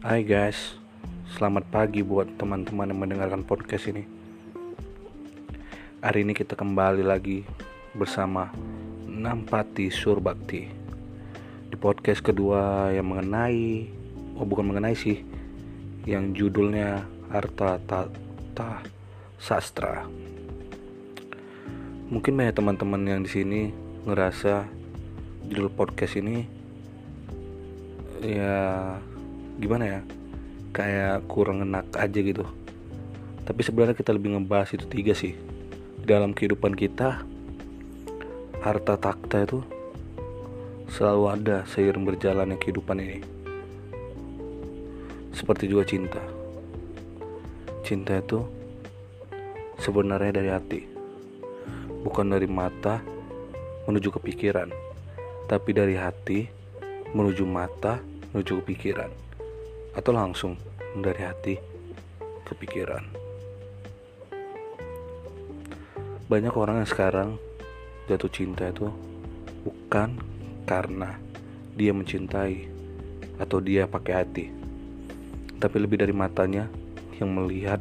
Hai guys, selamat pagi buat teman-teman yang mendengarkan podcast ini. Hari ini kita kembali lagi bersama Nampati Surbakti di podcast kedua yang mengenai, oh bukan mengenai sih, yang judulnya Harta Tata Sastra. Mungkin banyak teman-teman yang di sini ngerasa judul podcast ini ya gimana ya kayak kurang enak aja gitu. Tapi sebenarnya kita lebih ngebahas itu tiga sih. Dalam kehidupan kita harta takta itu selalu ada seiring berjalannya kehidupan ini. Seperti juga cinta. Cinta itu sebenarnya dari hati bukan dari mata menuju ke pikiran tapi dari hati menuju mata menuju ke pikiran atau langsung dari hati ke pikiran. Banyak orang yang sekarang jatuh cinta itu bukan karena dia mencintai atau dia pakai hati, tapi lebih dari matanya yang melihat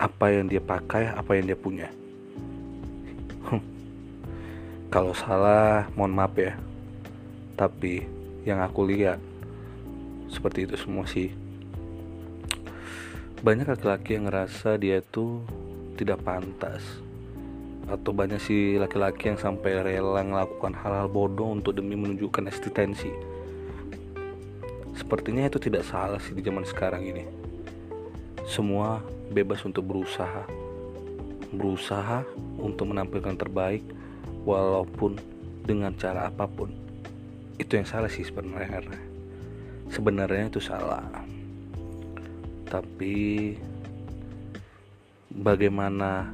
apa yang dia pakai, apa yang dia punya. Kalau salah, mohon maaf ya. Tapi yang aku lihat seperti itu semua sih. Banyak laki-laki yang ngerasa dia itu tidak pantas. Atau banyak sih laki-laki yang sampai rela melakukan hal-hal bodoh untuk demi menunjukkan eksistensi. Sepertinya itu tidak salah sih di zaman sekarang ini. Semua bebas untuk berusaha. Berusaha untuk menampilkan terbaik walaupun dengan cara apa pun. Itu yang salah sih sebenarnya sebenarnya itu salah. Tapi bagaimana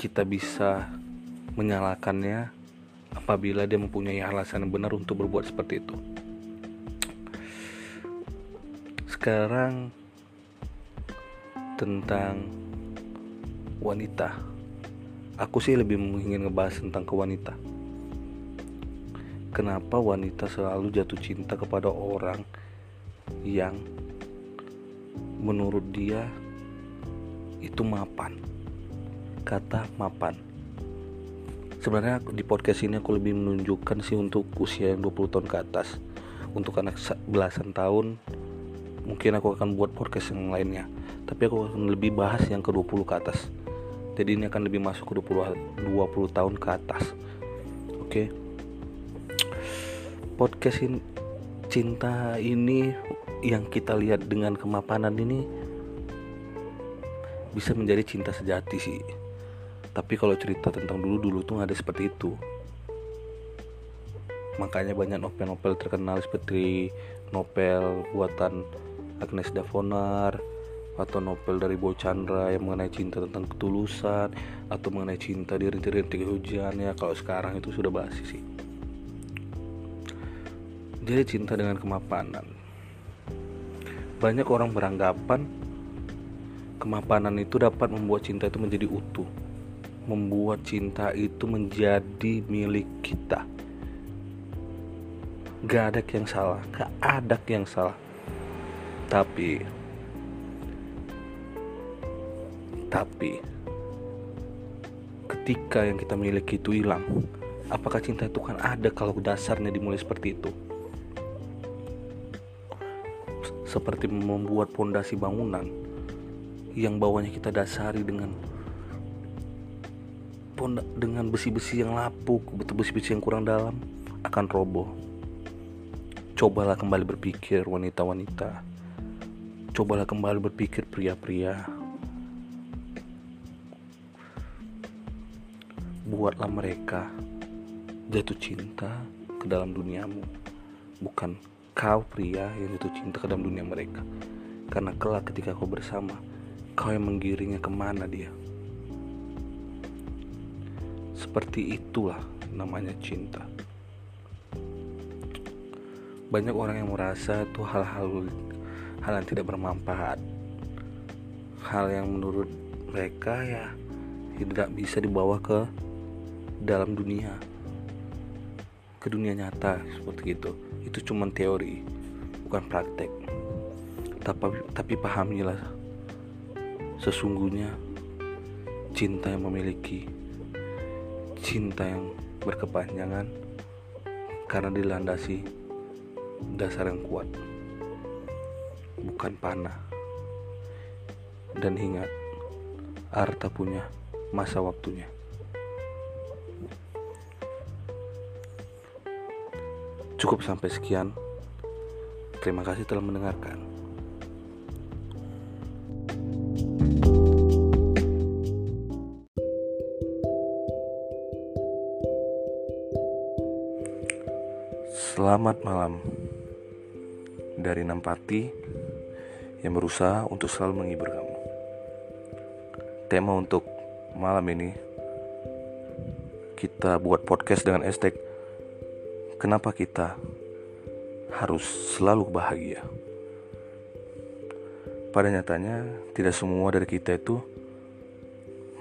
kita bisa menyalahkannya apabila dia mempunyai alasan yang benar untuk berbuat seperti itu? Sekarang tentang wanita. Aku sih lebih ingin ngebahas tentang kewanita kenapa wanita selalu jatuh cinta kepada orang yang menurut dia itu mapan. Kata mapan. Sebenarnya di podcast ini aku lebih menunjukkan sih untuk usia yang 20 tahun ke atas. Untuk anak belasan tahun mungkin aku akan buat podcast yang lainnya. Tapi aku akan lebih bahas yang ke 20 ke atas. Jadi ini akan lebih masuk ke 20 20 tahun ke atas. Oke? okay? Podcast in, cinta ini yang kita lihat dengan kemapanan ini bisa menjadi cinta sejati sih. Tapi kalau cerita tentang dulu-dulu tuh ada seperti itu. Makanya banyak novel-novel terkenal seperti novel buatan Agnes Davonar atau novel dari Bo Chandra yang mengenai cinta tentang ketulusan atau mengenai cinta di rintik-rintik hujan ya kalau sekarang itu sudah basi sih jadi cinta dengan kemapanan. Banyak orang beranggapan kemapanan itu dapat membuat cinta itu menjadi utuh. Membuat cinta itu menjadi milik kita. Gak ada yang salah, gak ada yang salah. Tapi tapi ketika yang kita miliki itu hilang, apakah cinta itu kan ada kalau dasarnya dimulai seperti itu? Seperti membuat pondasi bangunan yang bawahnya kita dasari dengan dengan besi-besi yang lapuk, betul besi-besi yang kurang dalam akan roboh. Cobalah kembali berpikir wanita-wanita. Cobalah kembali berpikir pria-pria. Buatlah mereka jatuh cinta ke dalam duniamu, bukan kau pria yang jatuh cinta ke dalam dunia mereka. Karena kelak ketika kau bersama kau yang menggiringnya ke mana dia? Seperti itulah namanya cinta. Banyak orang yang merasa itu hal-hal hal yang tidak bermanfaat. Hal yang menurut mereka ya tidak bisa dibawa ke dalam dunia ke dunia nyata seperti itu itu cuma teori bukan praktek. Tapi, tapi pahamilah sesungguhnya cinta yang memiliki cinta yang berkepanjangan karena dilandasi dasar yang kuat bukan panah. Dan ingat harta punya masa waktunya cukup sampai sekian terima kasih telah mendengarkan Selamat malam dari Nampati yang berusaha untuk selalu menghibur kamu. Tema untuk malam ini kita buat podcast dengan hashtag Kenapa kita harus selalu bahagia? Pada nyatanya tidak semua dari kita itu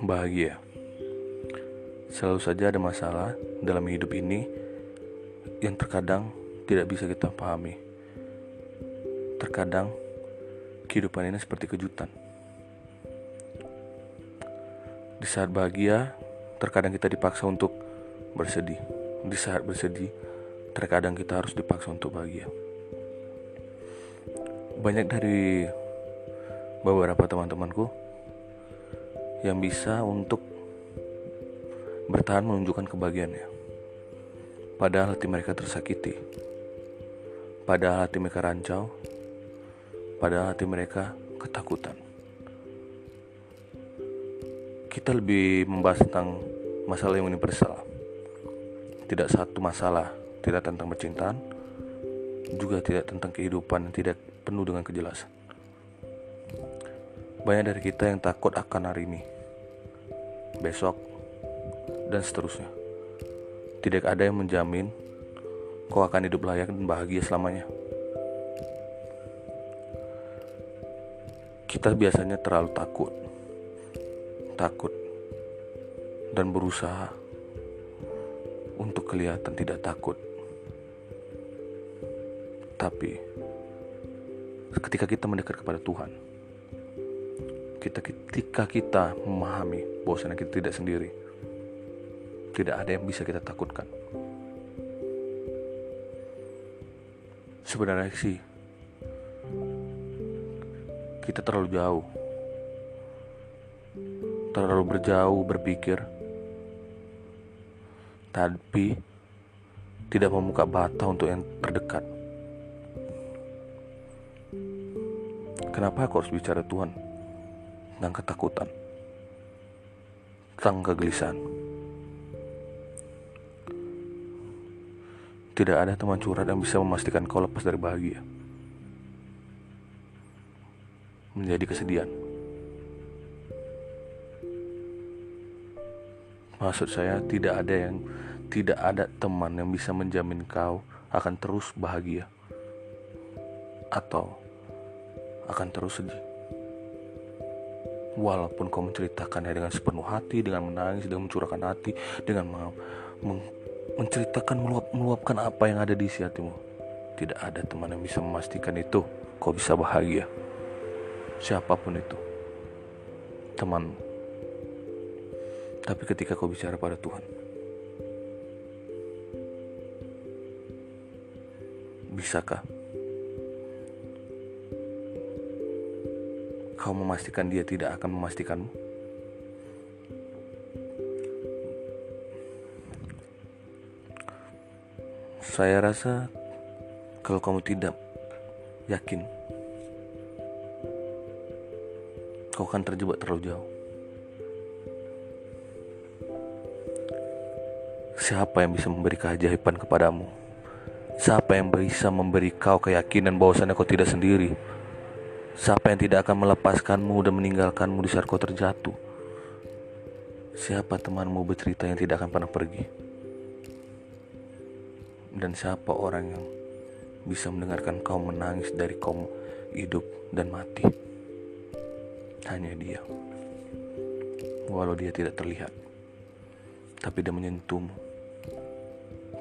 bahagia. Selalu saja ada masalah dalam hidup ini yang terkadang tidak bisa kita pahami. Terkadang kehidupan ini seperti kejutan. Di saat bahagia, terkadang kita dipaksa untuk bersedih. Di saat bersedih, terkadang kita harus dipaksa untuk bahagia. Banyak dari beberapa teman-temanku yang bisa untuk bertahan menunjukkan kebahagiaannya. Padahal hati mereka tersakiti. Padahal hati mereka rancau. Padahal hati mereka ketakutan. Kita lebih membahas tentang masalah yang universal. Tidak satu masalah, tidak tentang percintaan, juga tidak tentang kehidupan yang tidak penuh dengan kejelasan. Banyak dari kita yang takut akan hari ini, besok, dan seterusnya. Tidak ada yang menjamin kau akan hidup layak dan bahagia selamanya. Kita biasanya terlalu takut, takut, dan berusaha untuk kelihatan tidak takut. Tapi ketika kita mendekat kepada Tuhan, kita ketika kita memahami bahwa kita tidak sendiri, tidak ada yang bisa kita takutkan. Sebenarnya sih, kita terlalu jauh, terlalu berjauh berpikir, tapi tidak membuka bata untuk yang terdekat. Kenapa aku harus bicara Tuhan tentang ketakutan, tentang kegelisahan? Tidak ada teman curhat yang bisa memastikan kau lepas dari bahagia. Menjadi kesedihan. Maksud saya tidak ada yang tidak ada teman yang bisa menjamin kau akan terus bahagia atau akan terus sedih. Walaupun kau menceritakannya dengan sepenuh hati, dengan menangis, dengan mencurahkan hati, dengan meng menceritakan meluap, meluapkan apa yang ada di isi hatimu. Tidak ada teman yang bisa memastikan itu kau bisa bahagia. Siapa pun itu. Temanmu. Tapi ketika kau bicara pada Tuhan. Bisakah kau memastikan dia tidak akan memastikanmu? Saya rasa kalau kamu tidak yakin, kau akan terjebak terlalu jauh. Siapa yang bisa memberi keajaiban kepadamu? Siapa yang bisa memberi kau keyakinan bahwasannya kau tidak sendiri? Siapa yang tidak akan melepaskanmu dan meninggalkanmu di saat kau terjatuh? Siapa temanmu bercerita yang tidak akan pernah pergi? dan siapa orang yang bisa mendengarkan kau menangis dari kau hidup dan mati hanya dia walau dia tidak terlihat tapi dia menyentuhmu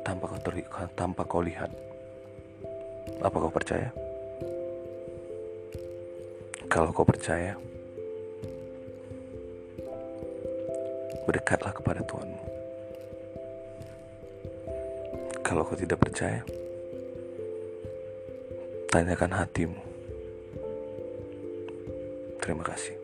tanpa kau terlihat tanpa kau lihat apa kau percaya Kalau kau percaya, berdekatlah kepada Tuhanmu. Kalau kau tidak percaya, tanyakan hatimu. Terima kasih.